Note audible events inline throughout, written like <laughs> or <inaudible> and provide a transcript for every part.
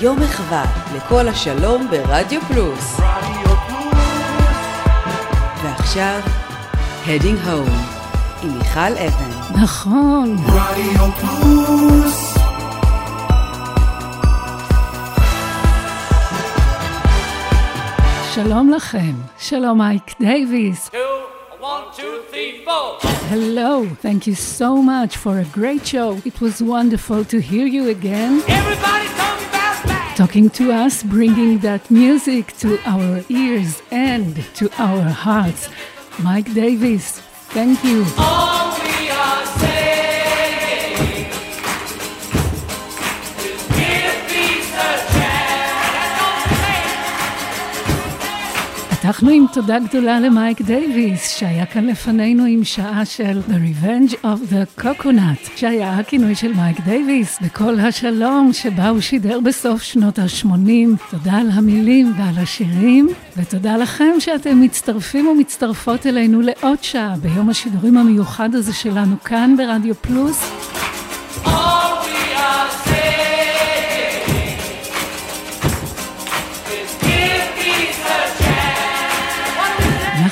יום מחווה לכל השלום ברדיו פלוס. רדיו פלוס. ועכשיו, Heading Home, עם מיכל אבן. נכון. רדיו פלוס. שלום לכם. שלום מייק דייוויס. two, one, two, three, four. Hello. Thank you so much for a great show. It was wonderful to hear you again. Everybody talking to us, bringing that music to our ears and to our hearts. Mike Davis, thank you. All פתחנו עם תודה גדולה למייק דייוויס, שהיה כאן לפנינו עם שעה של The Revenge of the Coconut, שהיה הכינוי של מייק דייוויס, בכל השלום שבה הוא שידר בסוף שנות ה-80. תודה על המילים ועל השירים, ותודה לכם שאתם מצטרפים ומצטרפות אלינו לעוד שעה ביום השידורים המיוחד הזה שלנו כאן ברדיו פלוס. All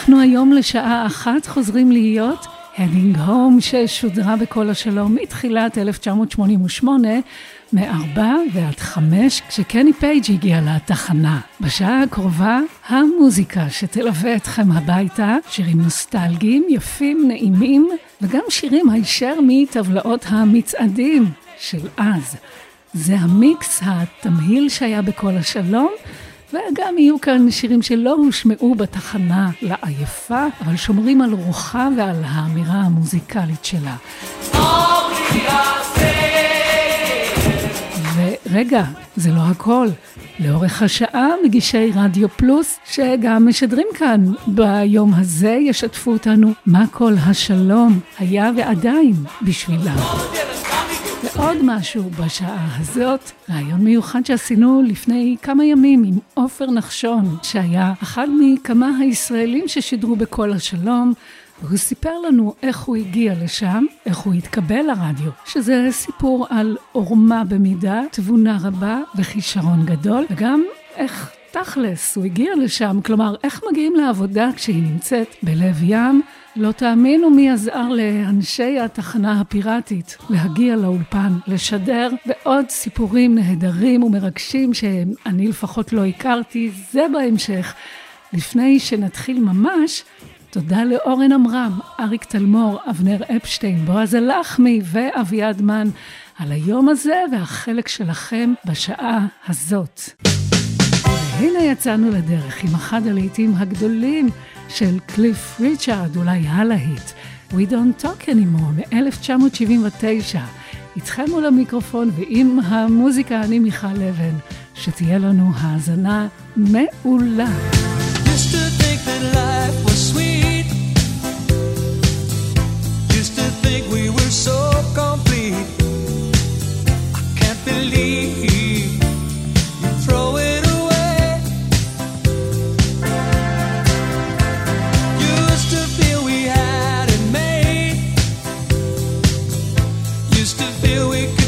אנחנו היום לשעה אחת חוזרים להיות Heading Home ששודרה בכל השלום מתחילת 1988, מארבע ועד חמש, כשקני פייג' הגיע לתחנה. בשעה הקרובה, המוזיקה שתלווה אתכם הביתה, שירים נוסטלגיים, יפים, נעימים, וגם שירים הישר מטבלאות המצעדים של אז. זה המיקס, התמהיל שהיה בכל השלום, וגם יהיו כאן שירים שלא הושמעו בתחנה לעייפה, אבל שומרים על רוחה ועל האמירה המוזיקלית שלה. ורגע, זה לא הכל. לאורך השעה מגישי רדיו פלוס, שגם משדרים כאן ביום הזה, ישתפו אותנו מה כל השלום היה ועדיין בשבילם. ועוד משהו בשעה הזאת, רעיון מיוחד שעשינו לפני כמה ימים עם עופר נחשון, שהיה אחד מכמה הישראלים ששידרו בכל השלום, והוא סיפר לנו איך הוא הגיע לשם, איך הוא התקבל לרדיו, שזה סיפור על עורמה במידה, תבונה רבה וכישרון גדול, וגם איך תכלס הוא הגיע לשם, כלומר, איך מגיעים לעבודה כשהיא נמצאת בלב ים. לא תאמינו מי עזר לאנשי התחנה הפיראטית להגיע לאולפן, לשדר, ועוד סיפורים נהדרים ומרגשים שאני לפחות לא הכרתי, זה בהמשך. לפני שנתחיל ממש, תודה לאורן עמרם, אריק תלמור, אבנר אפשטיין, בועז הלחמי ואביעד מן על היום הזה והחלק שלכם בשעה הזאת. והנה יצאנו לדרך עם אחד הלהיטים הגדולים של קליף ריצ'ארד, אולי הלהיט, We Don't Talk Anymore מ-1979. איתכם מול המיקרופון ועם המוזיקה אני מיכל אבן, שתהיה לנו האזנה מעולה. So complete. I can't believe feel we could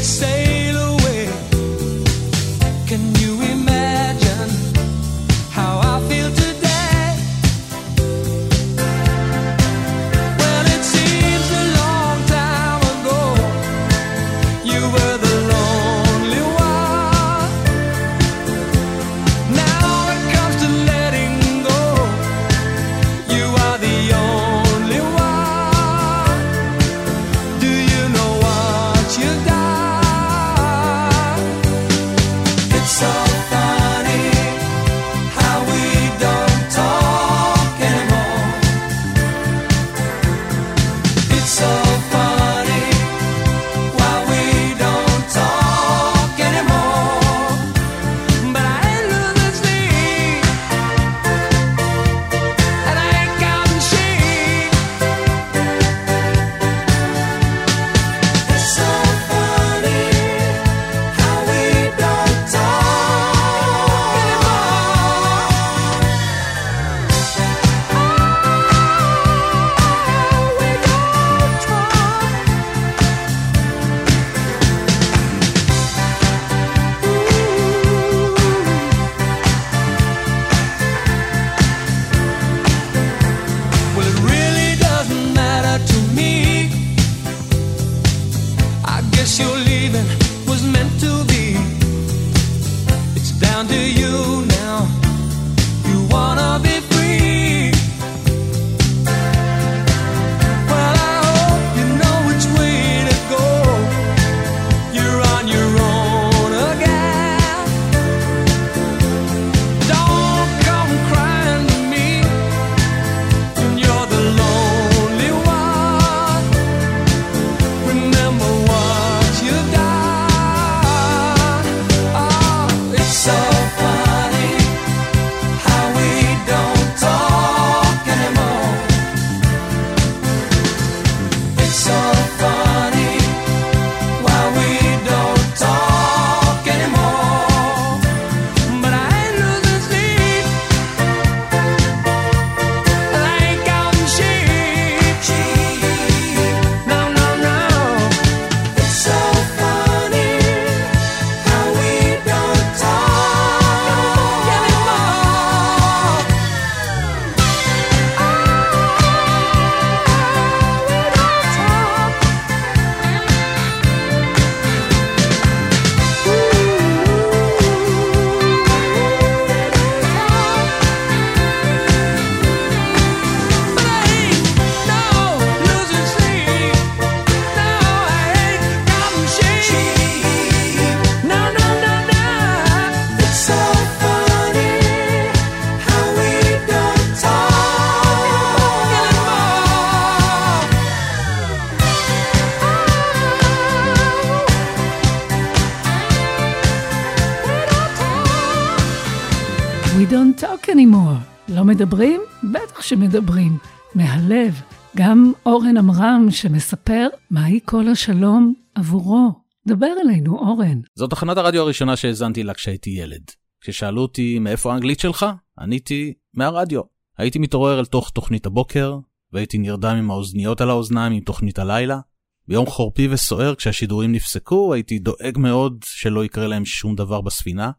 שמספר מהי כל השלום עבורו. דבר אלינו, אורן. זו תחנת הרדיו הראשונה שהאזנתי לה כשהייתי ילד. כששאלו אותי מאיפה האנגלית שלך, עניתי מהרדיו. הייתי מתעורר אל תוך תוכנית הבוקר, והייתי נרדם עם האוזניות על האוזניים עם תוכנית הלילה. ביום חורפי וסוער כשהשידורים נפסקו, הייתי דואג מאוד שלא יקרה להם שום דבר בספינה.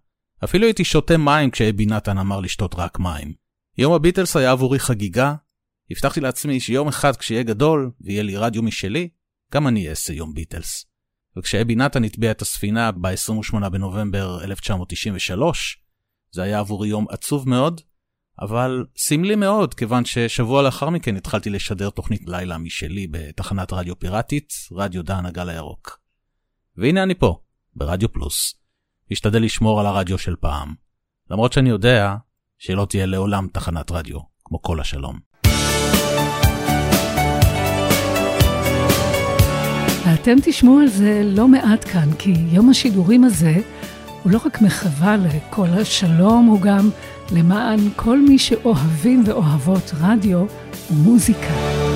אפילו הייתי שותה מים כשאבי נתן אמר לשתות רק מים. יום הביטלס היה עבורי חגיגה. הבטחתי לעצמי שיום אחד כשיהיה גדול ויהיה לי רדיו משלי, גם אני אעשה יום ביטלס. וכשאבי נתן הטביע את הספינה ב-28 בנובמבר 1993, זה היה עבורי יום עצוב מאוד, אבל סמלי מאוד, כיוון ששבוע לאחר מכן התחלתי לשדר תוכנית לילה משלי בתחנת רדיו פיראטית, רדיו דן הגל הירוק. והנה אני פה, ברדיו פלוס. משתדל לשמור על הרדיו של פעם, למרות שאני יודע שלא תהיה לעולם תחנת רדיו, כמו כל השלום. ואתם תשמעו על זה לא מעט כאן, כי יום השידורים הזה הוא לא רק מחווה לכל השלום, הוא גם למען כל מי שאוהבים ואוהבות רדיו ומוזיקה.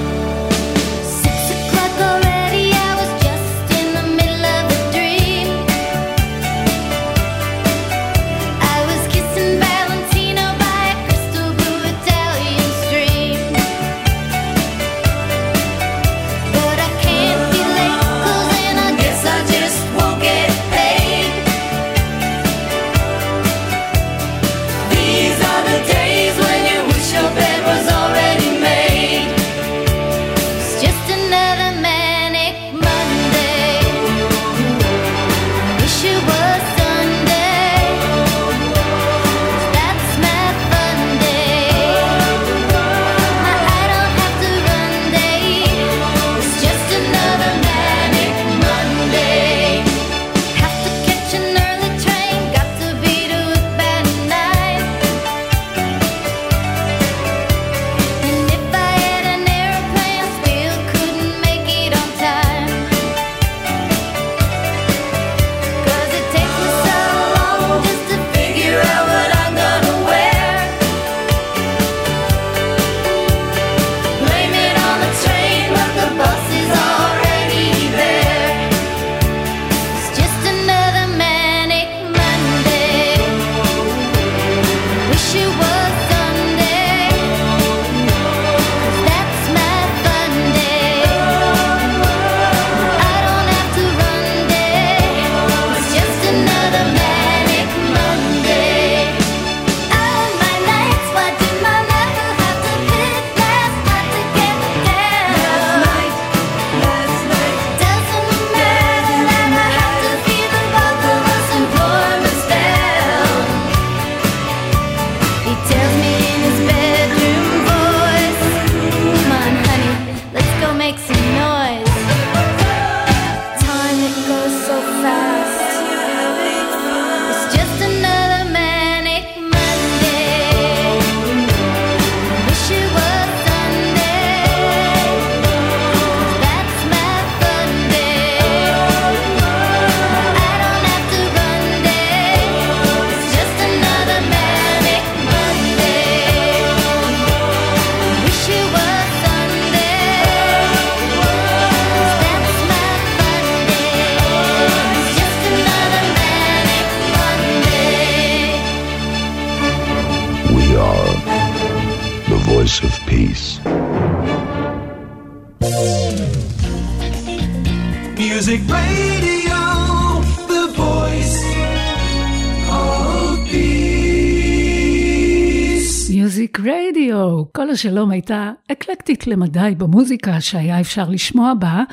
רדיו. כל השלום הייתה אקלקטית למדי במוזיקה שהיה אפשר לשמוע בה.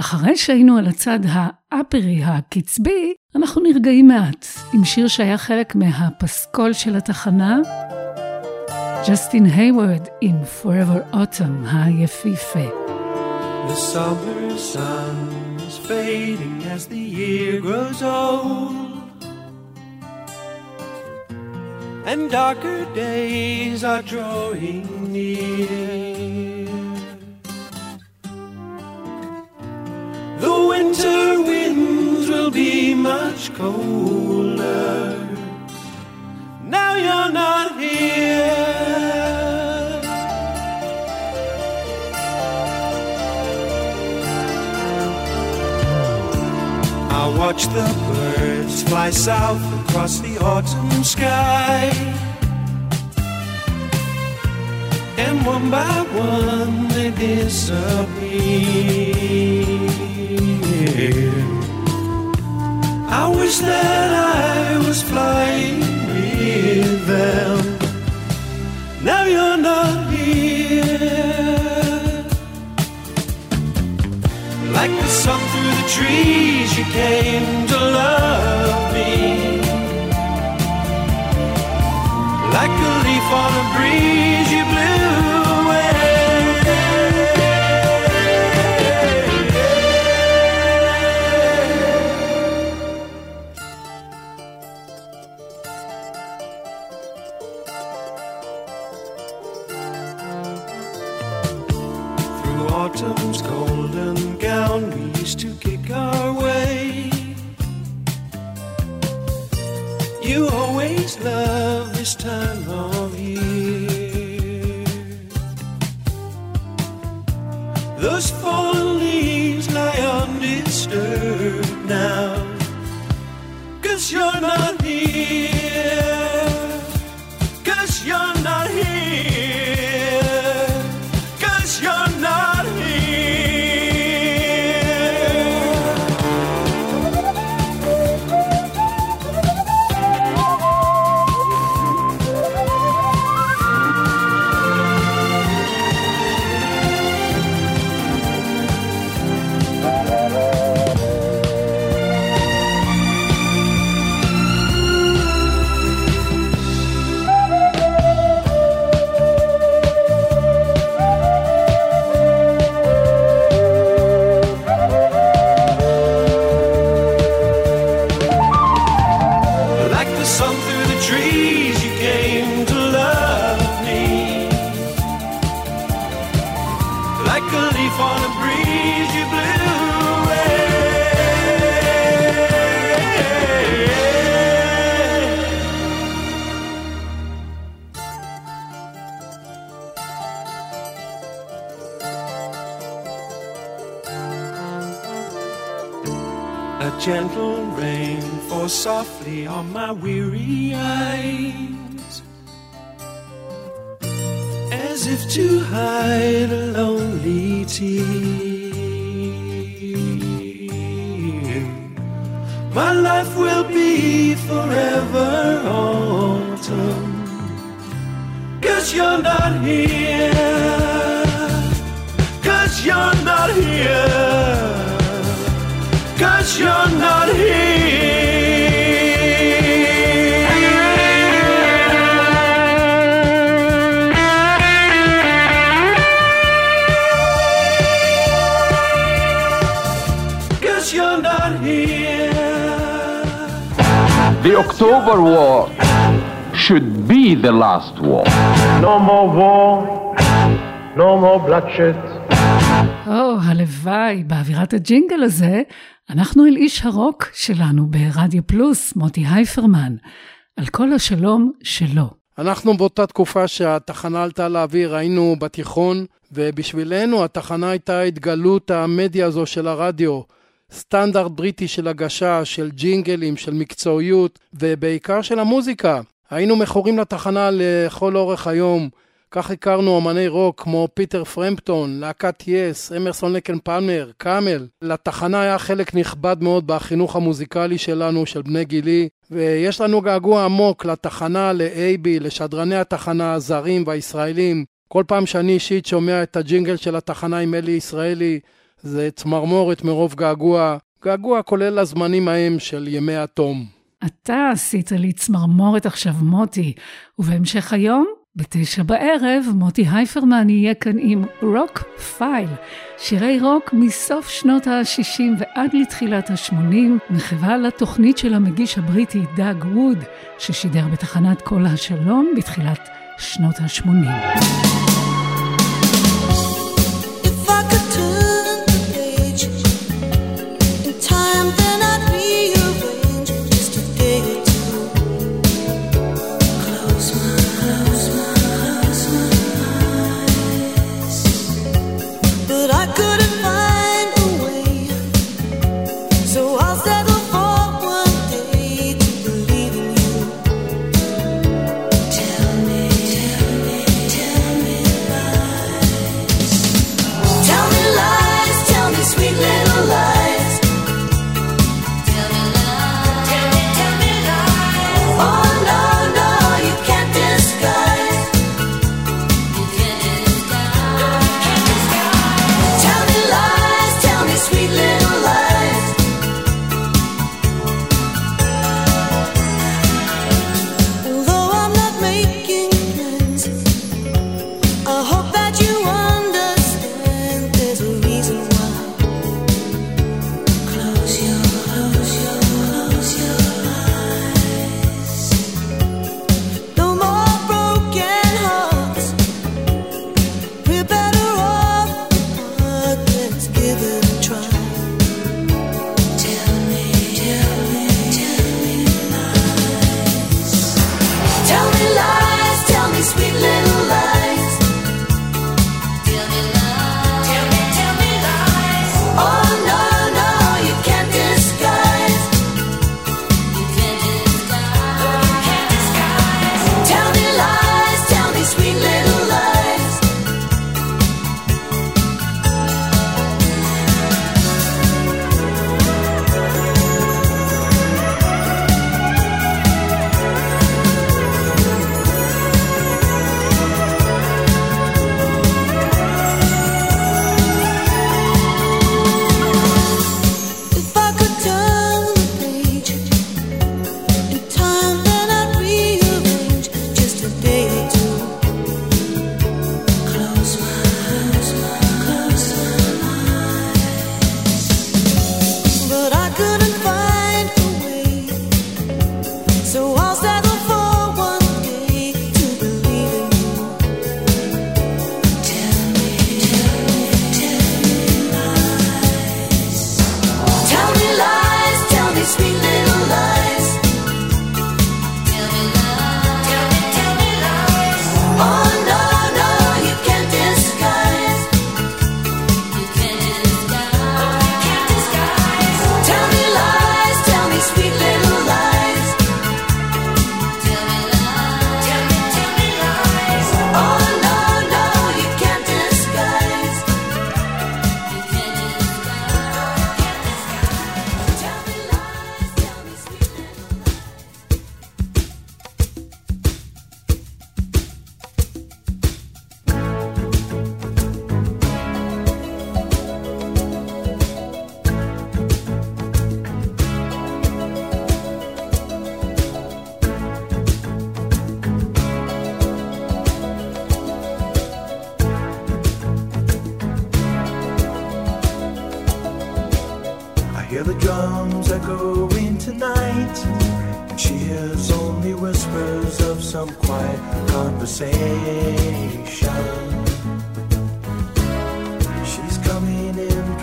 אחרי שהיינו על הצד האפרי הקצבי, אנחנו נרגעים מעט עם שיר שהיה חלק מהפסקול של התחנה, ג'סטין היוורד עם Forever Autumn היפיפה. The summer sun is fading as the year grows old. And darker days are drawing near. The winter winds will be much colder. Now you're not here. I watch the birds fly south across the autumn sky. And one by one they disappear. I wish that I was flying with them. Now you're not Like the sun through the trees, you came to love me. Like a leaf on a breeze, you blew away. Through autumn's golden used to kick our way. You always love this time of year. Those fallen leaves lie undisturbed now. Softly on my weary eyes, as if to hide a lonely tear. My life will be forever autumn, cause you're not here, October War should be the last war. No more war, no more bloodshed. או, הלוואי, באווירת הג'ינגל הזה, אנחנו אל איש הרוק שלנו ברדיו פלוס, מוטי הייפרמן, על כל השלום שלו. אנחנו באותה תקופה שהתחנה עלתה לאוויר היינו בתיכון, ובשבילנו התחנה הייתה התגלות המדיה הזו של הרדיו. סטנדרט בריטי של הגשה, של ג'ינגלים, של מקצועיות, ובעיקר של המוזיקה. היינו מכורים לתחנה לכל אורך היום. כך הכרנו אמני רוק כמו פיטר פרמפטון, להקת יס, אמרסון לייק אנד פלמר, קאמל. לתחנה היה חלק נכבד מאוד בחינוך המוזיקלי שלנו, של בני גילי, ויש לנו געגוע עמוק לתחנה, לאייבי, לשדרני התחנה הזרים והישראלים. כל פעם שאני אישית שומע את הג'ינגל של התחנה עם אלי ישראלי, זה צמרמורת מרוב געגוע, געגוע כולל הזמנים ההם של ימי התום. אתה עשית לי צמרמורת עכשיו, מוטי, ובהמשך היום, בתשע בערב, מוטי הייפרמן יהיה כאן עם רוק פייל, שירי רוק מסוף שנות ה-60 ועד לתחילת ה-80, מחווה לתוכנית של המגיש הבריטי דאג ווד, ששידר בתחנת כל השלום בתחילת שנות ה-80.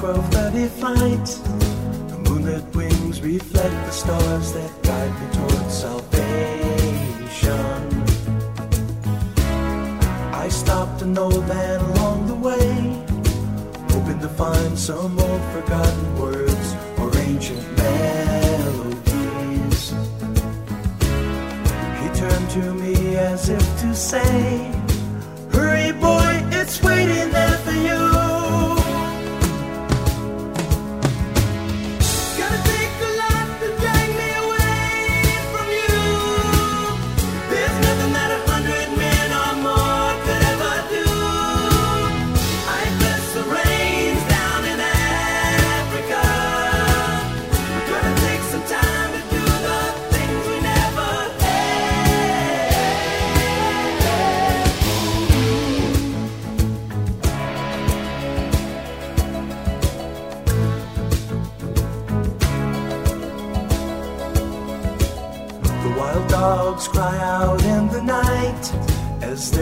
12:30 flight. The moonlit wings reflect the stars that guide me towards salvation. I stopped an old man along the way, hoping to find some old forgotten words or ancient melodies. He turned to me as if to say, Hurry, boy, it's waiting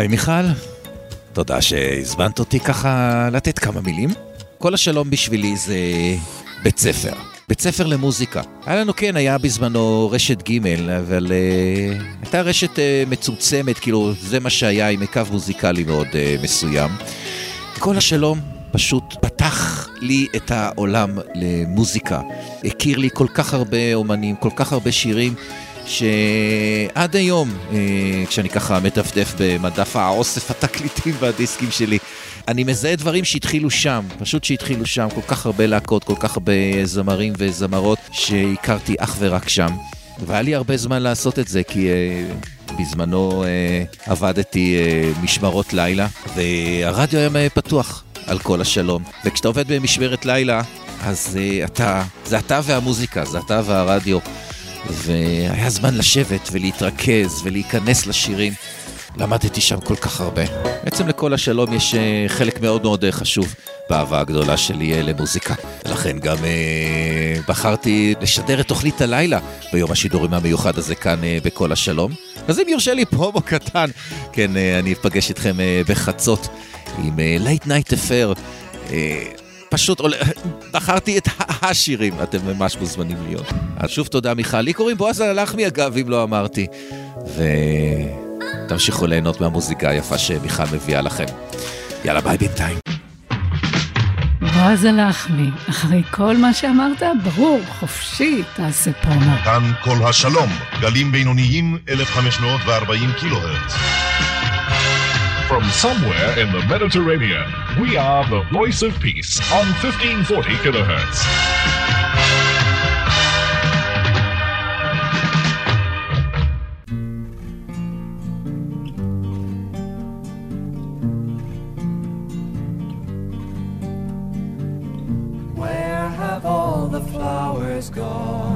היי מיכל, תודה שהזמנת אותי ככה לתת כמה מילים. כל השלום בשבילי זה בית ספר. בית ספר למוזיקה. היה לנו, כן, היה בזמנו רשת ג', אבל uh, הייתה רשת uh, מצומצמת, כאילו, זה מה שהיה עם קו מוזיקלי מאוד uh, מסוים. כל השלום פשוט פתח לי את העולם למוזיקה. הכיר לי כל כך הרבה אומנים, כל כך הרבה שירים. שעד היום, אה, כשאני ככה מדפדף במדף האוסף התקליטים והדיסקים שלי, אני מזהה דברים שהתחילו שם, פשוט שהתחילו שם, כל כך הרבה להקות, כל כך הרבה זמרים וזמרות שהכרתי אך ורק שם. והיה לי הרבה זמן לעשות את זה, כי uh, בזמנו uh, עבדתי uh, משמרות לילה, והרדיו היה פתוח על כל השלום. וכשאתה עובד במשמרת לילה, אז uh, אתה, זה אתה והמוזיקה, זה אתה והרדיו. והיה זמן לשבת ולהתרכז ולהיכנס לשירים. למדתי שם כל כך הרבה. בעצם לכל השלום יש אה, חלק מאוד מאוד אה, חשוב באהבה הגדולה שלי אה, למוזיקה. ולכן גם אה, בחרתי לשדר את תוכנית הלילה ביום השידורים המיוחד הזה כאן אה, בכל השלום. אז אם יורשה לי פרומו קטן, כן, אה, אני אפגש איתכם אה, בחצות עם Late Night Affair. פשוט עולה, בחרתי את השירים, אתם ממש מוזמנים להיות. אז שוב תודה מיכל, לי קוראים בועז הלחמי אגב, אם לא אמרתי. ותמשיכו ליהנות מהמוזיקה היפה שמיכל מביאה לכם. יאללה ביי בינתיים. בועז הלחמי, אחרי כל מה שאמרת, ברור, חופשי, תעשה פרומו. כאן כל השלום, גלים בינוניים 1540 קילו הרץ. From somewhere in the Mediterranean, we are the voice of peace on 1540 kilohertz. Where have all the flowers gone?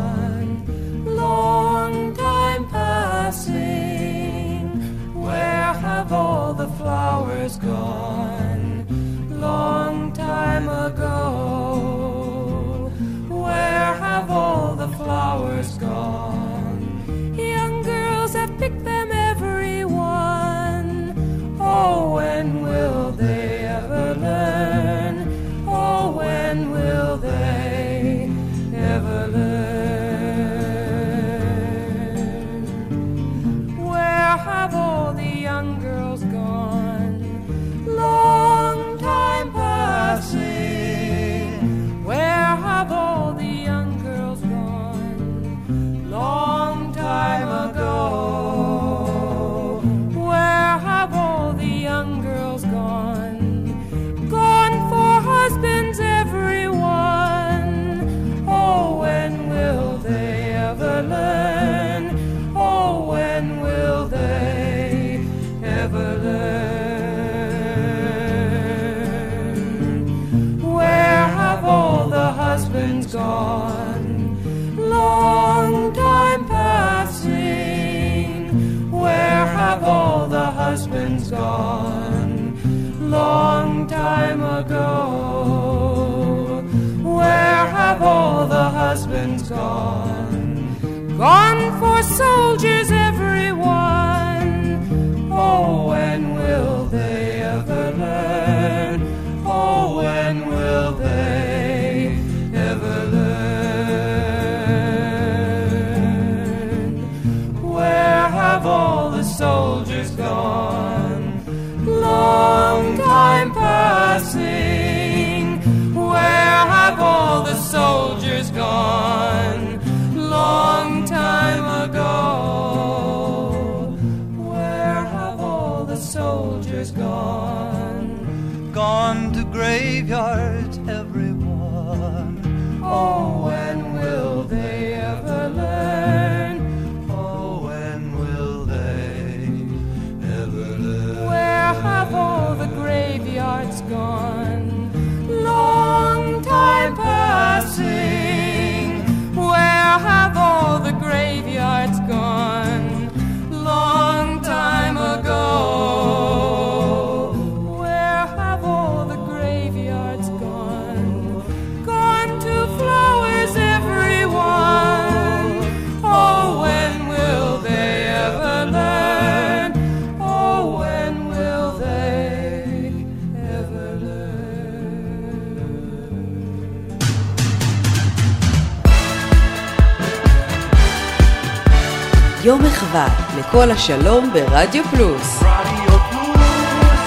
מחווה לכל השלום ברדיו פלוס. רדיו פלוס.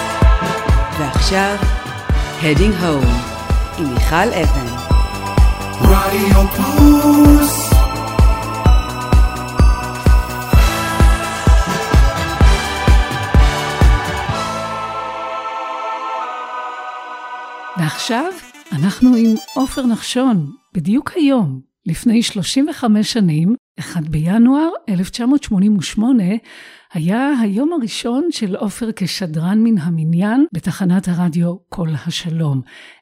ועכשיו, Heading Home עם מיכל אבן. רדיו פלוס. ועכשיו אנחנו עם עופר נחשון, בדיוק היום, לפני 35 שנים, 1 בינואר 1988, היה היום הראשון של עופר כשדרן מן המניין בתחנת הרדיו כל השלום.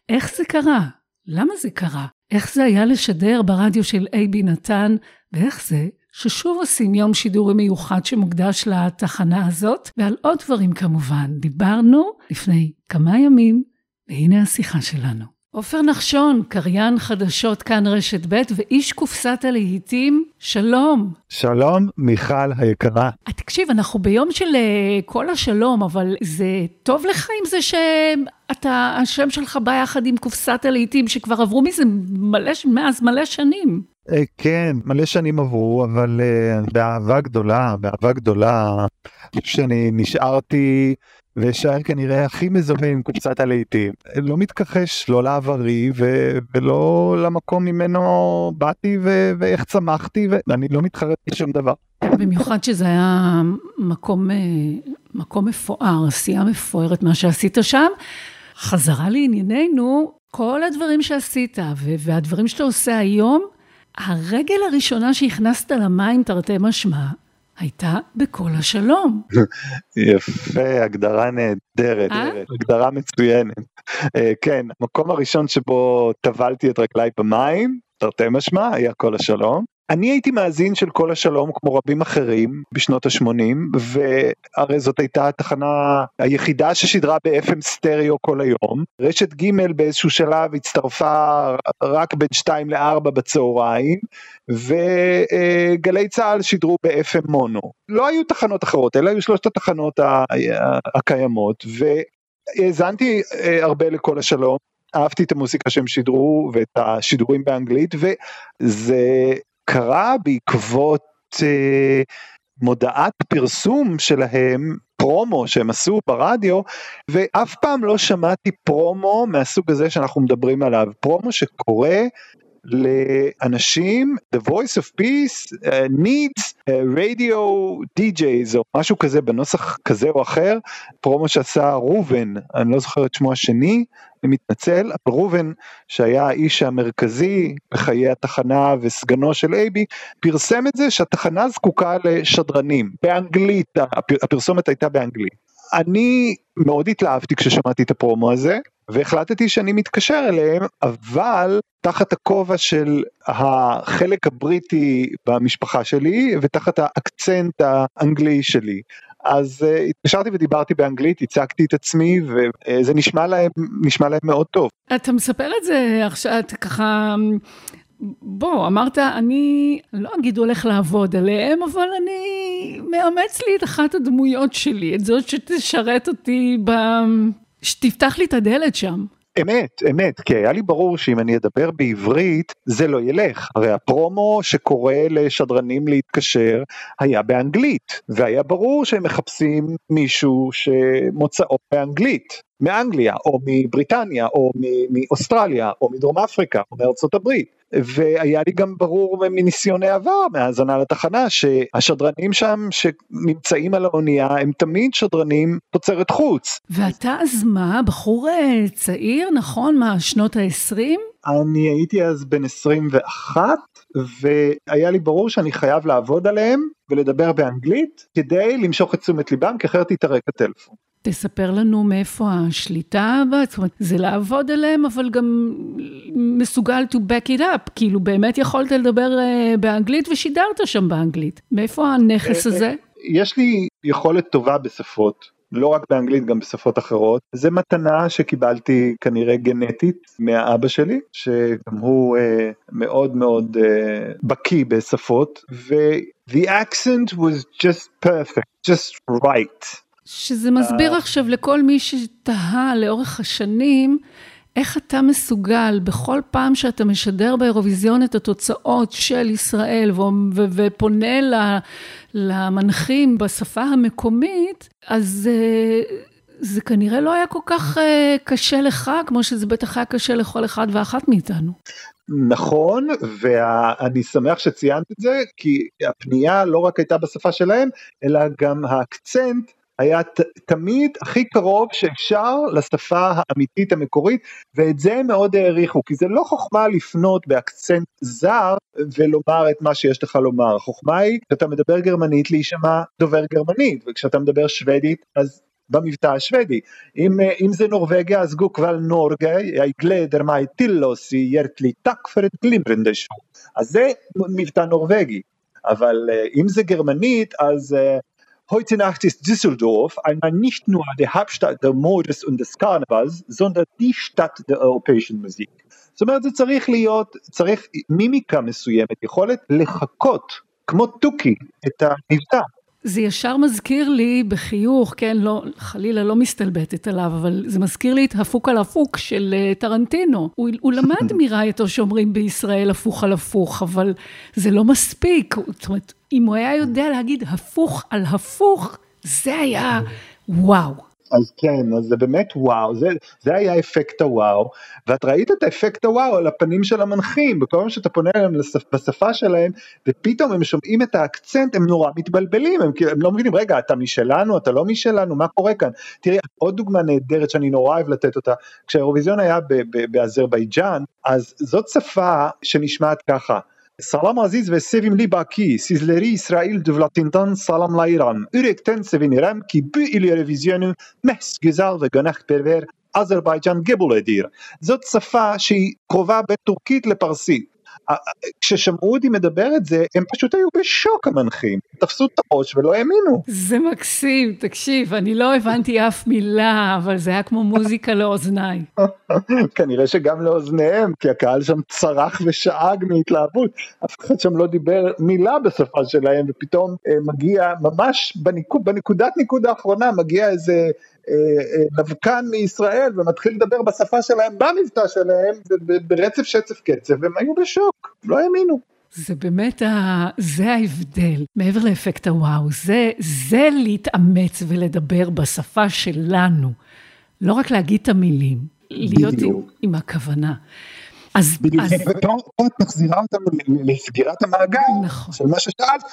איך זה קרה? למה זה קרה? איך זה היה לשדר ברדיו של אייבי נתן, ואיך זה ששוב עושים יום שידורי מיוחד שמוקדש לתחנה הזאת, ועל עוד דברים כמובן. דיברנו לפני כמה ימים, והנה השיחה שלנו. עופר נחשון, קריין חדשות כאן רשת ב' ואיש קופסת הלהיטים, שלום. שלום, מיכל היקרה. תקשיב, אנחנו ביום של אה, כל השלום, אבל זה טוב לך עם זה שאתה, השם שלך בא יחד עם קופסת הלהיטים, שכבר עברו מזה מלא, מאז מלא שנים. אה, כן, מלא שנים עברו, אבל אה, באהבה גדולה, באהבה גדולה, שאני נשארתי ואשאר כנראה הכי מזוהה עם קופסת הלהיטים. לא מתכחש לא לעברי ו- ולא למקום ממנו באתי ו- ואיך צמחתי, ואני לא מתחרט בשום דבר. במיוחד שזה היה מקום, אה, מקום מפואר, עשייה מפוארת, מה שעשית שם. חזרה לענייננו, כל הדברים שעשית והדברים שאתה עושה היום, הרגל הראשונה שהכנסת למים, תרתי משמע, הייתה בכל השלום. יפה, הגדרה נהדרת, הגדרה מצוינת. אה, כן, המקום הראשון שבו טבלתי את רגליי במים, תרתי משמע, היה כל השלום. אני הייתי מאזין של כל השלום כמו רבים אחרים בשנות ה-80 והרי זאת הייתה התחנה היחידה ששידרה ב-FM סטריאו כל היום. רשת ג' באיזשהו שלב הצטרפה רק בין 2 ל-4 בצהריים וגלי צה"ל שידרו ב-FM מונו. לא היו תחנות אחרות אלה היו שלושת התחנות הקיימות והאזנתי אה, הרבה לכל השלום. אהבתי את המוזיקה שהם שידרו ואת השידורים באנגלית וזה קרה בעקבות אה, מודעת פרסום שלהם, פרומו שהם עשו ברדיו, ואף פעם לא שמעתי פרומו מהסוג הזה שאנחנו מדברים עליו, פרומו שקורא לאנשים, The Voice of Peace uh, needs uh, radio DJs או משהו כזה בנוסח כזה או אחר, פרומו שעשה ראובן, אני לא זוכר את שמו השני, אני מתנצל, אבל ראובן שהיה האיש המרכזי בחיי התחנה וסגנו של אייבי, פרסם את זה שהתחנה זקוקה לשדרנים, באנגלית, הפ- הפרסומת הייתה באנגלית. אני מאוד התלהבתי כששמעתי את הפרומו הזה, והחלטתי שאני מתקשר אליהם, אבל תחת הכובע של החלק הבריטי במשפחה שלי, ותחת האקצנט האנגלי שלי. אז uh, התקשרתי ודיברתי באנגלית, הצגתי את עצמי, וזה נשמע להם, נשמע להם מאוד טוב. אתה מספר את זה עכשיו, אתה ככה... בוא, אמרת, אני לא אגיד הולך לעבוד עליהם, אבל אני מאמץ לי את אחת הדמויות שלי, את זאת שתשרת אותי ב... שתפתח לי את הדלת שם. אמת, אמת, כי היה לי ברור שאם אני אדבר בעברית זה לא ילך, הרי הפרומו שקורא לשדרנים להתקשר היה באנגלית, והיה ברור שהם מחפשים מישהו שמוצאו באנגלית, מאנגליה, או מבריטניה, או מאוסטרליה, או מדרום אפריקה, או מארצות הברית, והיה לי גם ברור מניסיוני עבר מהאזנה לתחנה שהשדרנים שם שנמצאים על האונייה הם תמיד שדרנים תוצרת חוץ. ואתה אז מה, בחור אה, צעיר, נכון? מה, שנות ה-20? אני הייתי אז בן 21 והיה לי ברור שאני חייב לעבוד עליהם ולדבר באנגלית כדי למשוך את תשומת ליבם כי אחרת יתערק הטלפון. תספר לנו מאיפה השליטה בה, זאת אומרת, זה לעבוד עליהם, אבל גם מסוגל to back it up, כאילו באמת יכולת לדבר uh, באנגלית ושידרת שם באנגלית. מאיפה הנכס הזה? יש לי יכולת טובה בשפות, לא רק באנגלית גם בשפות אחרות, זה מתנה שקיבלתי כנראה גנטית מהאבא שלי, שגם הוא uh, מאוד מאוד uh, בקיא בשפות, ו-the accent was just perfect, just right. שזה מסביר עכשיו לכל מי שתהה לאורך השנים, איך אתה מסוגל בכל פעם שאתה משדר באירוויזיון את התוצאות של ישראל ו- ו- ופונה ל- למנחים בשפה המקומית, אז uh, זה כנראה לא היה כל כך uh, קשה לך, כמו שזה בטח היה קשה לכל אחד ואחת מאיתנו. נכון, ואני שמח שציינת את זה, כי הפנייה לא רק הייתה בשפה שלהם, אלא גם האקצנט היה ת, תמיד הכי קרוב שאפשר לשפה האמיתית המקורית, ואת זה הם מאוד העריכו, כי זה לא חוכמה לפנות באקצנט זר ולומר את מה שיש לך לומר, החוכמה היא כשאתה מדבר גרמנית להישמע דובר גרמנית, וכשאתה מדבר שוודית אז במבטא השוודי. אם, אם זה נורבגיה אז נורגה, til å si hjertelig takk for et glimrende show. אז זה מבטא נורווגי, אבל אם זה גרמנית אז Heute Nacht ist Düsseldorf einmal nicht nur die Hauptstadt der Modes und des Karnevals, sondern die Stadt der europäischen Musik. זאת אומרת, זה צריך להיות, צריך מימיקה מסוימת, יכולת לחקות, כמו תוכי, את המבטא. זה ישר מזכיר לי בחיוך, כן, לא, חלילה לא מסתלבטת עליו, אבל זה מזכיר לי את הפוך על הפוך של אה, טרנטינו. הוא, הוא למד <laughs> מרעייתו שאומרים בישראל הפוך על הפוך, אבל זה לא מספיק. זאת אומרת, אם הוא היה יודע להגיד הפוך על הפוך, זה היה <laughs> וואו. אז כן, אז זה באמת וואו, זה, זה היה אפקט הוואו, ואת ראית את אפקט הוואו על הפנים של המנחים, בכל פעם שאתה פונה אליהם בשפה שלהם, ופתאום הם שומעים את האקצנט, הם נורא מתבלבלים, הם, כאילו- הם לא מבינים, רגע, אתה משלנו, אתה לא משלנו, מה קורה כאן? תראי, עוד דוגמה נהדרת שאני נורא אוהב לתת אותה, כשהאירוויזיון היה באזרבייג'אן, אז זאת שפה שנשמעת ככה. Salam aziz və sevimli Bakı, sizləri İsrail dövlətindən salamlayıram. Ürəkdən sevinirəm ki, bu il Euroviziyonu məhz gözəl və qonaqpərvər Azərbaycan qəbul edir. Zot səfa şey qova bətürkit ləparsi. כששמעו אותי מדבר את זה, הם פשוט היו בשוק המנחים. תפסו את הראש ולא האמינו. זה מקסים, תקשיב, אני לא הבנתי אף מילה, אבל זה היה כמו מוזיקה לאוזניי. <laughs> כנראה שגם לאוזניהם, כי הקהל שם צרח ושאג מהתלהבות, אף אחד שם לא דיבר מילה בשפה שלהם, ופתאום אה, מגיע, ממש בניקוד, בנקודת ניקוד האחרונה, מגיע איזה אה, אה, נבקן מישראל ומתחיל לדבר בשפה שלהם, במבטא שלהם, ברצף שצף קצב, והם היו בשוק, לא האמינו. זה באמת, ה... זה ההבדל, מעבר לאפקט הוואו, זה, זה להתאמץ ולדבר בשפה שלנו. לא רק להגיד את המילים, להיות עם. עם הכוונה. אז, בדיוק, אז ופה פה את מחזירה אותנו לסגירת המעגל נכון. של מה ששאלת.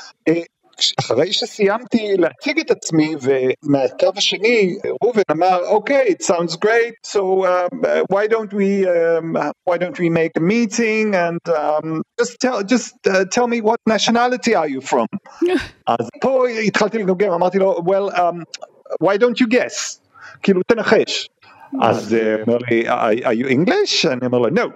אה, כש- אחרי שסיימתי להציג את עצמי ומהקו השני ראובן אמר אוקיי it sounds great so um, uh, why don't we um, why don't we make a meeting and um, just tell just uh, tell me what nationality are you from <laughs> אז פה התחלתי לגמגם אמרתי לו well um, why don't you guess כאילו תנחש אז אה, הוא אומר לי are, are you English? אני אומר לו no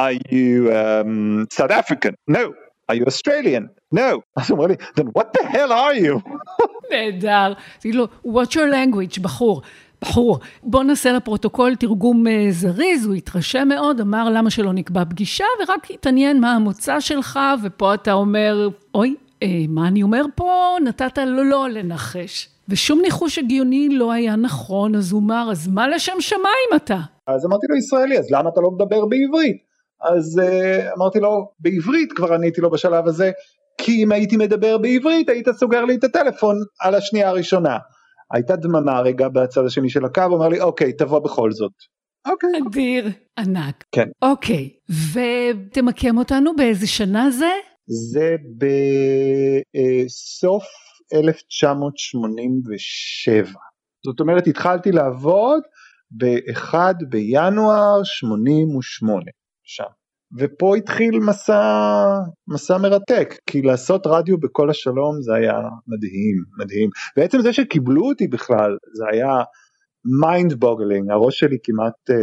are you um, South African? No. Are you Australian? No. <laughs> אז הוא אומר לי, then what the hell are you? <laughs> נהדר. תגיד לו, what's your language, בחור. בחור, בוא נעשה לפרוטוקול תרגום אה, זריז, הוא התרשם מאוד, אמר למה שלא נקבע פגישה, ורק התעניין מה המוצא שלך, ופה אתה אומר, אוי, אה, מה אני אומר פה? נתת לו לא לנחש. ושום ניחוש הגיוני לא היה נכון, אז הוא אמר, אז מה לשם שמיים אתה? אז אמרתי לו ישראלי, אז למה אתה לא מדבר בעברית? אז uh, אמרתי לו, בעברית כבר עניתי לו בשלב הזה, כי אם הייתי מדבר בעברית היית סוגר לי את הטלפון על השנייה הראשונה. הייתה דממה רגע בצד השני של הקו, הוא אמר לי, אוקיי, תבוא בכל זאת. אוקיי. אדיר, ענק. כן. אוקיי, ותמקם אותנו באיזה שנה זה? זה בסוף 1987. זאת אומרת, התחלתי לעבוד ב-1 בינואר 88 שם. ופה התחיל מסע, מסע מרתק, כי לעשות רדיו בכל השלום זה היה מדהים, מדהים. בעצם זה שקיבלו אותי בכלל, זה היה mind boggling, הראש שלי כמעט uh,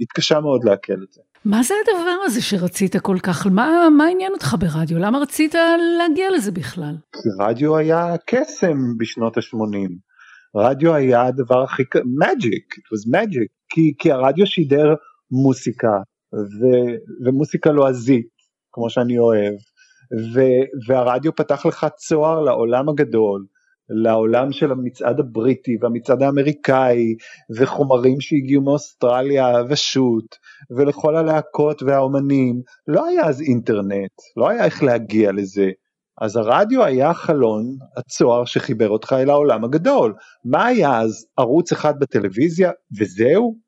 התקשה מאוד לעכל את זה. מה זה הדבר הזה שרצית כל כך? מה, מה עניין אותך ברדיו? למה רצית להגיע לזה בכלל? כי רדיו היה קסם בשנות ה-80. רדיו היה הדבר הכי, magic, it was magic, כי, כי הרדיו שידר מוסיקה, ו, ומוסיקה לועזית, כמו שאני אוהב, ו, והרדיו פתח לך צוהר לעולם הגדול, לעולם של המצעד הבריטי והמצעד האמריקאי, וחומרים שהגיעו מאוסטרליה ושות, ולכל הלהקות והאומנים, לא היה אז אינטרנט, לא היה איך להגיע לזה. אז הרדיו היה החלון, הצוהר שחיבר אותך אל העולם הגדול. מה היה אז? ערוץ אחד בטלוויזיה וזהו?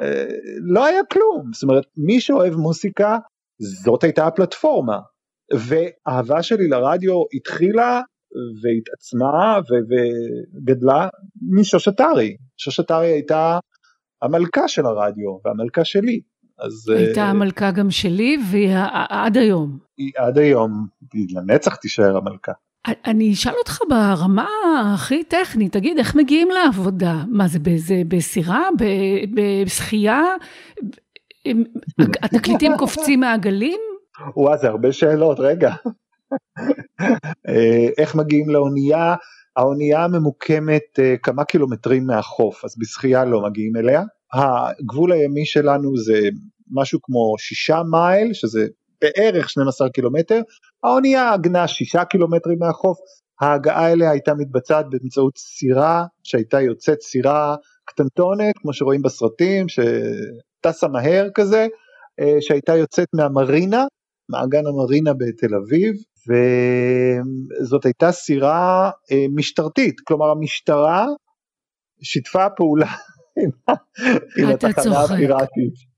אה, לא היה כלום. זאת אומרת, מי שאוהב מוסיקה, זאת הייתה הפלטפורמה. והאהבה שלי לרדיו התחילה והתעצמה ו- וגדלה משוש אתרי. שוש אתרי הייתה המלכה של הרדיו והמלכה שלי. אז הייתה אה, המלכה גם שלי, ועד היום. היא עד היום, היא לנצח תישאר המלכה. אני אשאל אותך ברמה הכי טכנית, תגיד, איך מגיעים לעבודה? מה זה, באיזה, בסירה? בשחייה? התקליטים <laughs> קופצים מהגלים? וואו, זה הרבה שאלות, רגע. אה, איך מגיעים לאונייה? האונייה ממוקמת אה, כמה קילומטרים מהחוף, אז בשחייה לא מגיעים אליה. הגבול הימי שלנו זה משהו כמו שישה מייל, שזה בערך 12 קילומטר, האונייה עגנה שישה קילומטרים מהחוף, ההגעה אליה הייתה מתבצעת באמצעות סירה שהייתה יוצאת סירה קטנטונת, כמו שרואים בסרטים, שטסה מהר כזה, אה, שהייתה יוצאת מהמרינה, מעגן המרינה בתל אביב, וזאת הייתה סירה אה, משטרתית, כלומר המשטרה שיתפה פעולה <laughs> עם התחנה. הפיראטית.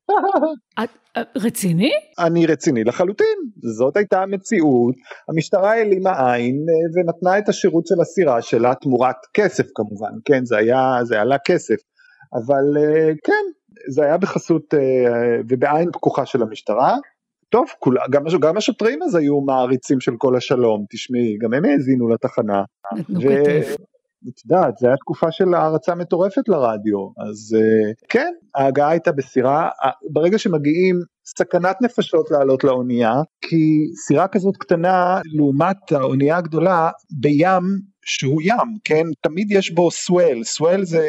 את- את- רציני? אני רציני לחלוטין, זאת הייתה המציאות, המשטרה העלימה עין אה, ונתנה את השירות של הסירה שלה תמורת כסף כמובן, כן זה היה, זה עלה כסף, אבל אה, כן, זה היה בחסות אה, ובעין פקוחה של המשטרה. טוב, כולה, גם, גם השוטרים אז היו מעריצים של כל השלום, תשמעי, גם הם האזינו לתחנה. נתנו ו- כתף. את יודעת, זו הייתה תקופה של הערצה מטורפת לרדיו, אז אה, כן, ההגעה הייתה בסירה, ברגע שמגיעים, סכנת נפשות לעלות לאונייה, כי סירה כזאת קטנה, לעומת האונייה הגדולה, בים שהוא ים, כן, תמיד יש בו סוול, סוול זה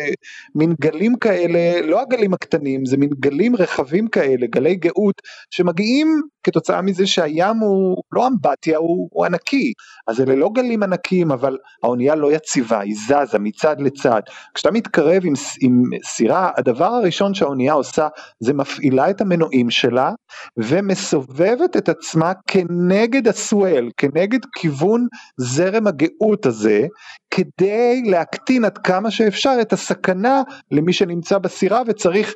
מין גלים כאלה, לא הגלים הקטנים, זה מין גלים רחבים כאלה, גלי גאות, שמגיעים כתוצאה מזה שהים הוא לא אמבטיה, הוא, הוא ענקי, אז אלה לא גלים ענקיים, אבל האונייה לא יציבה, היא זזה מצד לצד. כשאתה מתקרב עם, עם סירה, הדבר הראשון שהאונייה עושה זה מפעילה את המנועים שלה ומסובבת את עצמה כנגד הסואל, כנגד כיוון זרם הגאות הזה, כדי להקטין עד כמה שאפשר את הסכנה למי שנמצא בסירה וצריך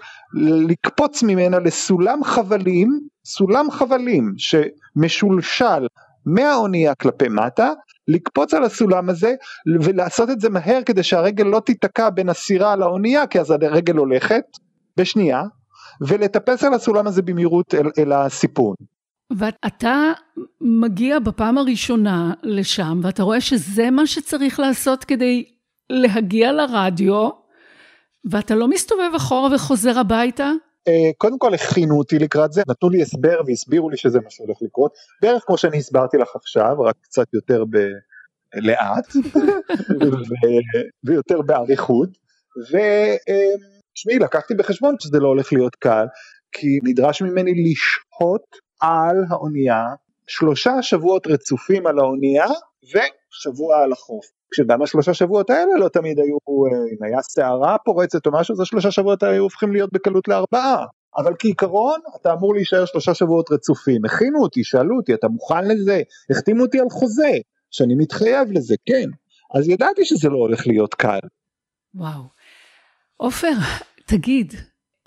לקפוץ ממנה לסולם חבלים, סולם חבלים שמשולשל מהאונייה כלפי מטה, לקפוץ על הסולם הזה ולעשות את זה מהר כדי שהרגל לא תיתקע בין הסירה לאונייה כי אז הרגל הולכת בשנייה ולטפס על הסולם הזה במהירות אל, אל הסיפון. ואתה מגיע בפעם הראשונה לשם, ואתה רואה שזה מה שצריך לעשות כדי להגיע לרדיו, ואתה לא מסתובב אחורה וחוזר הביתה? אה, קודם כל הכינו אותי לקראת זה, נתנו לי הסבר והסבירו לי שזה מה שהולך לקרות, בערך כמו שאני הסברתי לך עכשיו, רק קצת יותר ב... לאט <laughs> ו- ויותר באריכות, ותשמעי לקחתי בחשבון שזה לא הולך להיות קל, כי נדרש ממני לשהות על האונייה שלושה שבועות רצופים על האונייה ושבוע על החוף. כשגם השלושה שבועות האלה לא תמיד היו, אה, אם היה סערה פורצת או משהו, אז השלושה שבועות האלה היו הופכים להיות בקלות לארבעה. אבל כעיקרון אתה אמור להישאר שלושה שבועות רצופים. הכינו אותי, שאלו אותי, אתה מוכן לזה? החתימו אותי על חוזה, שאני מתחייב לזה, כן. אז ידעתי שזה לא הולך להיות קל. וואו. עופר, תגיד,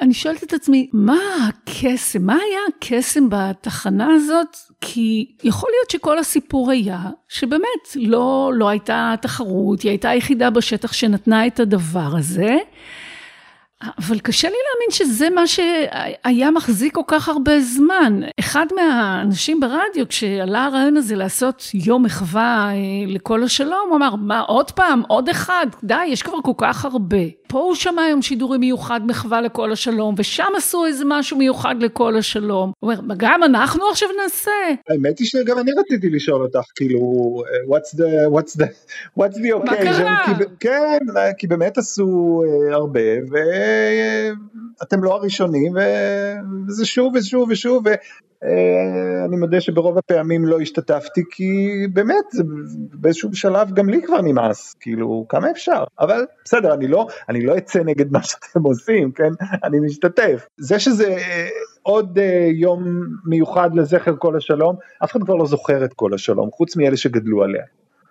אני שואלת את עצמי, מה הקסם, מה היה הקסם בתחנה הזאת? כי יכול להיות שכל הסיפור היה שבאמת לא, לא הייתה תחרות, היא הייתה היחידה בשטח שנתנה את הדבר הזה, אבל קשה לי להאמין שזה מה שהיה מחזיק כל כך הרבה זמן. אחד מהאנשים ברדיו, כשעלה הרעיון הזה לעשות יום מחווה אה, לכל השלום, הוא אמר, מה, עוד פעם, עוד אחד, די, יש כבר כל כך הרבה. פה הוא שמע היום שידורי מיוחד מחווה לכל השלום, ושם עשו איזה משהו מיוחד לכל השלום. הוא אומר, גם אנחנו עכשיו נעשה? האמת היא שגם אני רציתי לשאול אותך כאילו what's the what's the what's the מה occasion קרה? כי, ב- כן כי באמת עשו אה, הרבה ואתם לא הראשונים וזה שוב ושוב ושוב ואני מודה שברוב הפעמים לא השתתפתי כי באמת זה באיזשהו שלב גם לי כבר נמאס כאילו כמה אפשר? אבל בסדר אני לא אני לא אצא נגד מה שאתם עושים כן? אני משתתף. זה שזה אה, עוד אה, יום מיוחד לזכר כל השלום אף אחד כבר לא זוכר את כל השלום חוץ מאלה שגדלו עליה.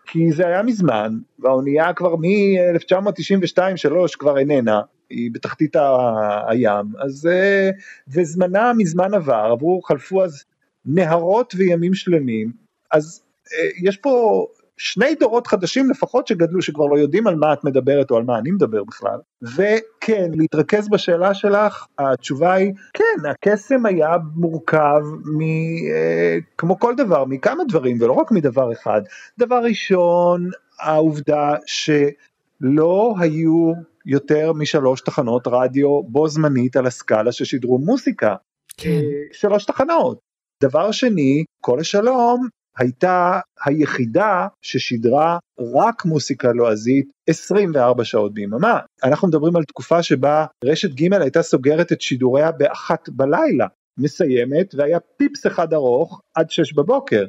כי זה היה מזמן והאונייה כבר מ-1992-3 כבר איננה היא בתחתית ה- הים אז אה, וזמנה מזמן עבר עברו חלפו אז נהרות וימים שלמים אז אה, יש פה שני דורות חדשים לפחות שגדלו שכבר לא יודעים על מה את מדברת או על מה אני מדבר בכלל וכן להתרכז בשאלה שלך התשובה היא כן הקסם היה מורכב מ, אה, כמו כל דבר מכמה דברים ולא רק מדבר אחד. דבר ראשון העובדה שלא היו יותר משלוש תחנות רדיו בו זמנית על הסקאלה ששידרו מוסיקה כן. שלוש תחנות דבר שני כל השלום הייתה היחידה ששידרה רק מוסיקה לועזית 24 שעות ביממה. אנחנו מדברים על תקופה שבה רשת ג' הייתה סוגרת את שידוריה באחת בלילה, מסיימת והיה פיפס אחד ארוך עד שש בבוקר.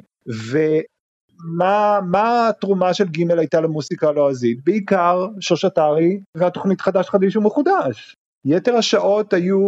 ומה מה התרומה של ג' הייתה למוסיקה הלועזית? בעיקר שושטרי והתוכנית חדש חדיש ומחודש. יתר השעות היו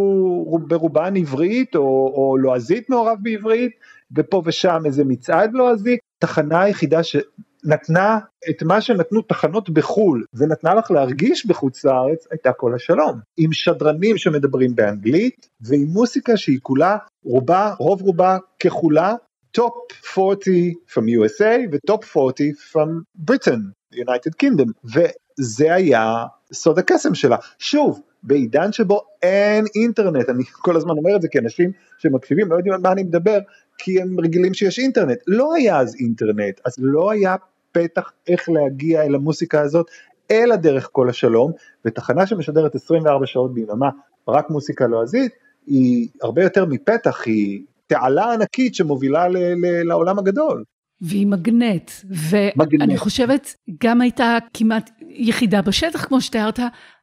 ברובן עברית או, או לועזית מעורב בעברית ופה ושם איזה מצעד לועזי, תחנה היחידה שנתנה את מה שנתנו תחנות בחו"ל ונתנה לך להרגיש בחוץ לארץ הייתה כל השלום, עם שדרנים שמדברים באנגלית ועם מוסיקה שהיא כולה רובה, רוב רובה ככולה Top 40 from USA ו Top 40 from Britain, United Kingdom, וזה היה סוד הקסם שלה. שוב, בעידן שבו אין אינטרנט, אני כל הזמן אומר את זה כי אנשים שמקשיבים לא יודעים על מה אני מדבר, כי הם רגילים שיש אינטרנט, לא היה אז אינטרנט, אז לא היה פתח איך להגיע אל המוסיקה הזאת, אלא דרך כל השלום, ותחנה שמשדרת 24 שעות ביממה רק מוסיקה לועזית, היא הרבה יותר מפתח, היא תעלה ענקית שמובילה ל- ל- לעולם הגדול. והיא מגנט, ואני חושבת גם הייתה כמעט יחידה בשטח כמו שתיארת,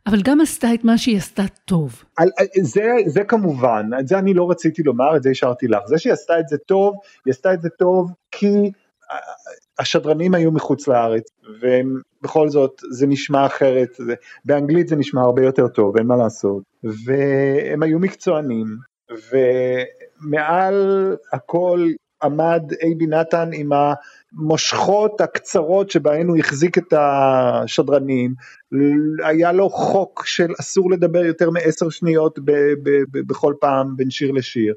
אבל גם עשתה את מה שהיא עשתה טוב. על, זה, זה כמובן, את זה אני לא רציתי לומר, את זה השארתי לך. זה שהיא עשתה את זה טוב, היא עשתה את זה טוב כי השדרנים היו מחוץ לארץ, ובכל זאת זה נשמע אחרת, זה, באנגלית זה נשמע הרבה יותר טוב, אין מה לעשות. והם היו מקצוענים, ומעל הכל עמד אייבי נתן עם המושכות הקצרות שבהן הוא החזיק את השדרנים, היה לו חוק של אסור לדבר יותר מעשר שניות ב- ב- ב- בכל פעם בין שיר לשיר.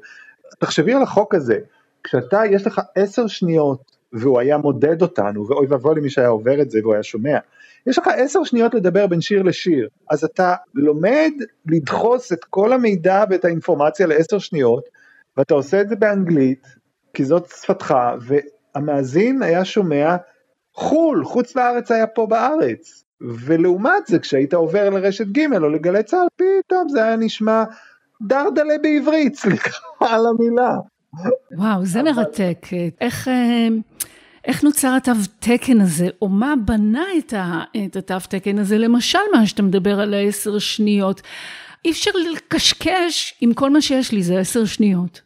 תחשבי על החוק הזה, כשאתה, יש לך עשר שניות והוא היה מודד אותנו, ואוי ואבוי למי שהיה עובר את זה והוא היה שומע, יש לך עשר שניות לדבר בין שיר לשיר, אז אתה לומד לדחוס את כל המידע ואת האינפורמציה לעשר שניות, ואתה עושה את זה באנגלית, כי זאת שפתך, והמאזין היה שומע חו"ל, חוץ לארץ היה פה בארץ. ולעומת זה, כשהיית עובר לרשת ג' או לגלי צה"ל, פתאום זה היה נשמע דרדלה בעברית, <laughs> סליחה על המילה. וואו, זה מרתק. איך, אה, איך נוצר התו תקן הזה, או מה בנה את, ה, את התו תקן הזה? למשל, מה שאתה מדבר על העשר שניות. אי אפשר לקשקש עם כל מה שיש לי, זה עשר שניות.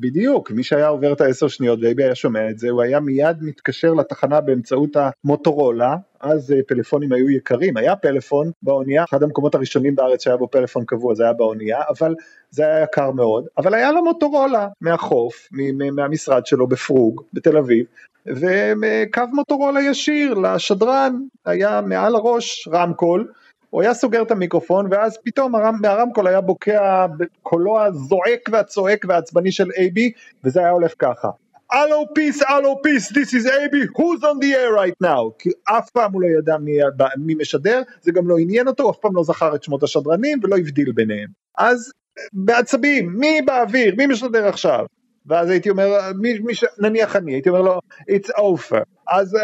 בדיוק, מי שהיה עובר את העשר שניות ואייבי היה שומע את זה, הוא היה מיד מתקשר לתחנה באמצעות המוטורולה, אז אה, פלאפונים היו יקרים, היה פלאפון באונייה, אחד המקומות הראשונים בארץ שהיה בו פלאפון קבוע זה היה באונייה, אבל זה היה יקר מאוד, אבל היה לו מוטורולה מהחוף, מהמשרד שלו בפרוג, בתל אביב, וקו מוטורולה ישיר לשדרן, היה מעל הראש רמקול, הוא היה סוגר את המיקרופון ואז פתאום הרמ, מהרמקול היה בוקע קולו הזועק והצועק והעצבני של אייבי וזה היה הולך ככה. Hello Peace, hello Peace, this is אייבי, who's on the air right now? כי אף פעם הוא לא ידע מי, מי משדר, זה גם לא עניין אותו, אף פעם לא זכר את שמות השדרנים ולא הבדיל ביניהם. אז בעצבים, מי באוויר, מי משדר עכשיו? ואז הייתי אומר, מי, מי, ש- נניח אני, הייתי אומר לו, it's over. אז uh,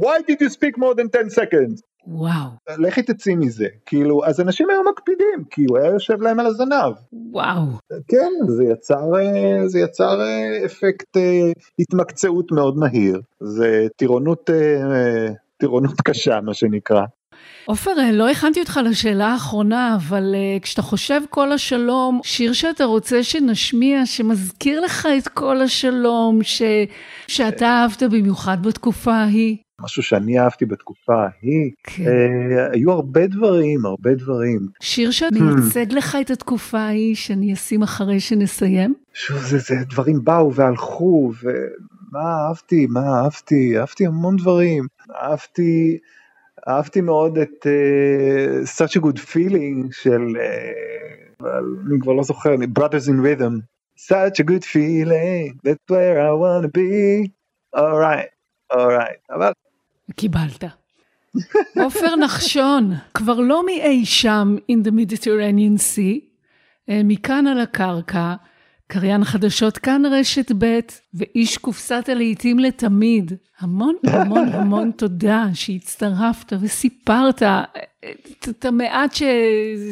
why did you speak more than 10 seconds? וואו. לכי תצאי מזה, כאילו, אז אנשים היו מקפידים, כי הוא היה יושב להם על הזנב. וואו. כן, זה יצר, אה, זה יצר אה, אפקט אה, התמקצעות מאוד מהיר, זה טירונות, טירונות <laughs> קשה מה שנקרא. עופר, לא הכנתי אותך לשאלה האחרונה, אבל uh, כשאתה חושב כל השלום, שיר שאתה רוצה שנשמיע, שמזכיר לך את כל השלום, ש... שאתה אהבת במיוחד בתקופה ההיא. משהו שאני אהבתי בתקופה ההיא, כן. אה, היו הרבה דברים, הרבה דברים. שיר שמייצג לך את התקופה ההיא, שאני אשים אחרי שנסיים? שוב, זה, זה דברים באו והלכו, ומה אהבתי, מה אהבתי, אהבתי המון דברים. אהבתי, אהבתי מאוד את uh, such a good feeling של, uh, אני כבר לא זוכר, brothers in rhythm. such a good feeling, that's where I want to be, alright, alright. אבל קיבלת. עופר נחשון, כבר לא מאי שם in the Mediterranean Sea, אה, מכאן על הקרקע, קריין חדשות כאן רשת ב' ואיש קופסת הלהיטים לתמיד. המון המון המון תודה שהצטרפת וסיפרת אה, את המעט.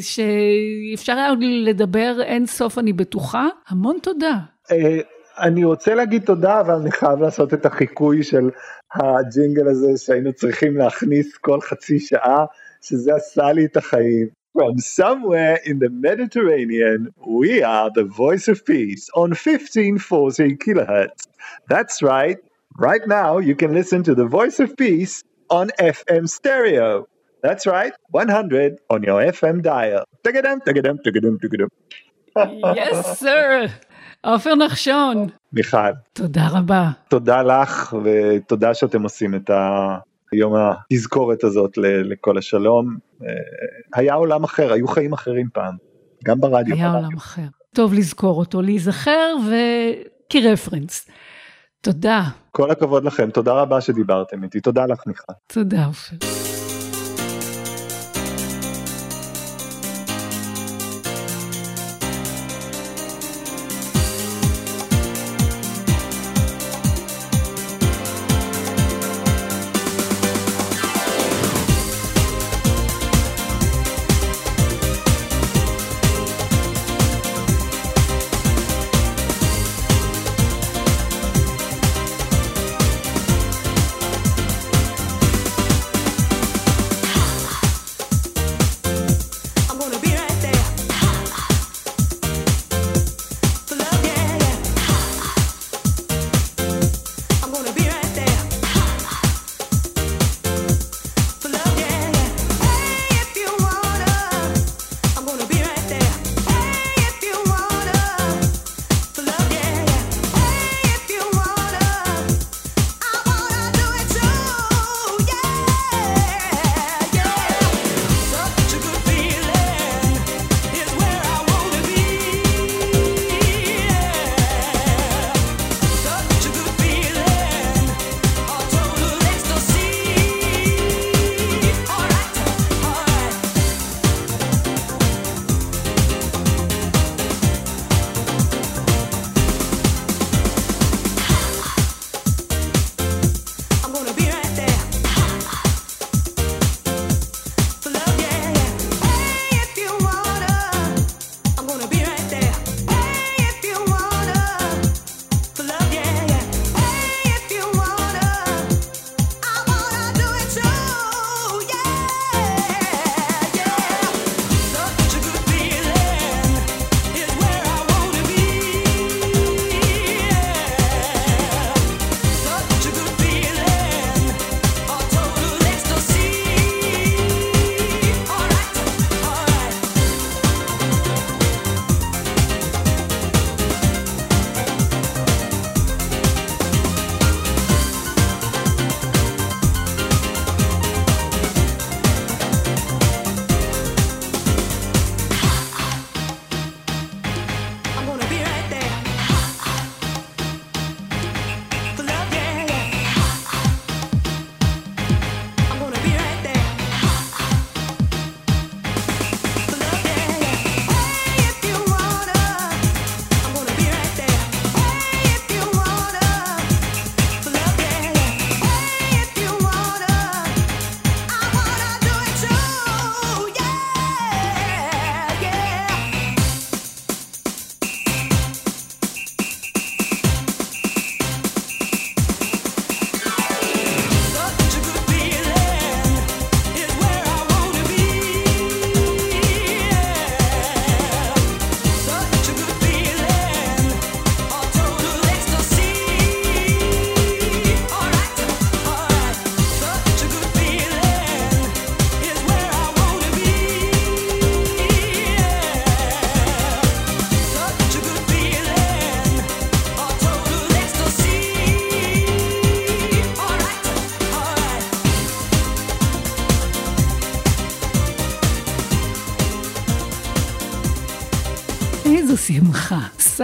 שאפשר היה עוד לדבר אין סוף אני בטוחה. המון תודה. אה, אני רוצה להגיד תודה, אבל אני חייב לעשות את החיקוי של הג'ינגל הזה שהיינו צריכים להכניס כל חצי שעה, שזה עשה לי את החיים. From somewhere in the Mediterranean, we are the voice of peace on 1540 kilohertz. That's right. Right now, you can listen to the voice of peace on FM stereo. That's right, 100 on your FM dial. Tagadam, tagadam, עופר נחשון, מיכל, תודה רבה. תודה לך ותודה שאתם עושים את היום התזכורת הזאת לכל השלום. אה, היה עולם אחר, היו חיים אחרים פעם, גם ברדיו. היה עולם אחר. טוב לזכור אותו, להיזכר וכרפרנס. תודה. כל הכבוד לכם, תודה רבה שדיברתם איתי, תודה לך מיכל. תודה, עופר.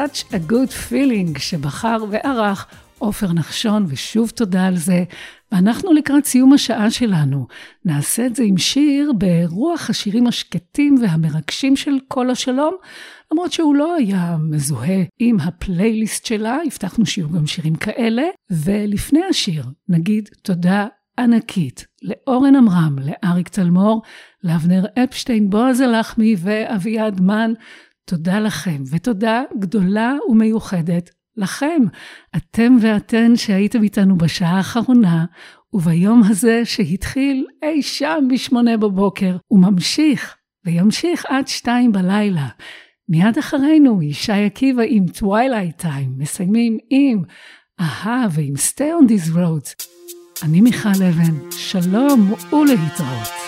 Such a good feeling שבחר וערך עופר נחשון, ושוב תודה על זה. ואנחנו לקראת סיום השעה שלנו. נעשה את זה עם שיר ברוח השירים השקטים והמרגשים של כל השלום, למרות שהוא לא היה מזוהה עם הפלייליסט שלה, הבטחנו שיהיו גם שירים כאלה. ולפני השיר, נגיד תודה ענקית לאורן עמרם, לאריק צלמור, לאבנר אפשטיין, בועז הלחמי ואביעד מן. תודה לכם, ותודה גדולה ומיוחדת לכם, אתם ואתן שהייתם איתנו בשעה האחרונה, וביום הזה שהתחיל אי שם בשמונה בבוקר, וממשיך, וימשיך עד שתיים בלילה. מיד אחרינו, ישי עקיבא עם Twilight Time, מסיימים עם אהה ועם Stay on these roads. אני מיכל אבן, שלום ולהתראות.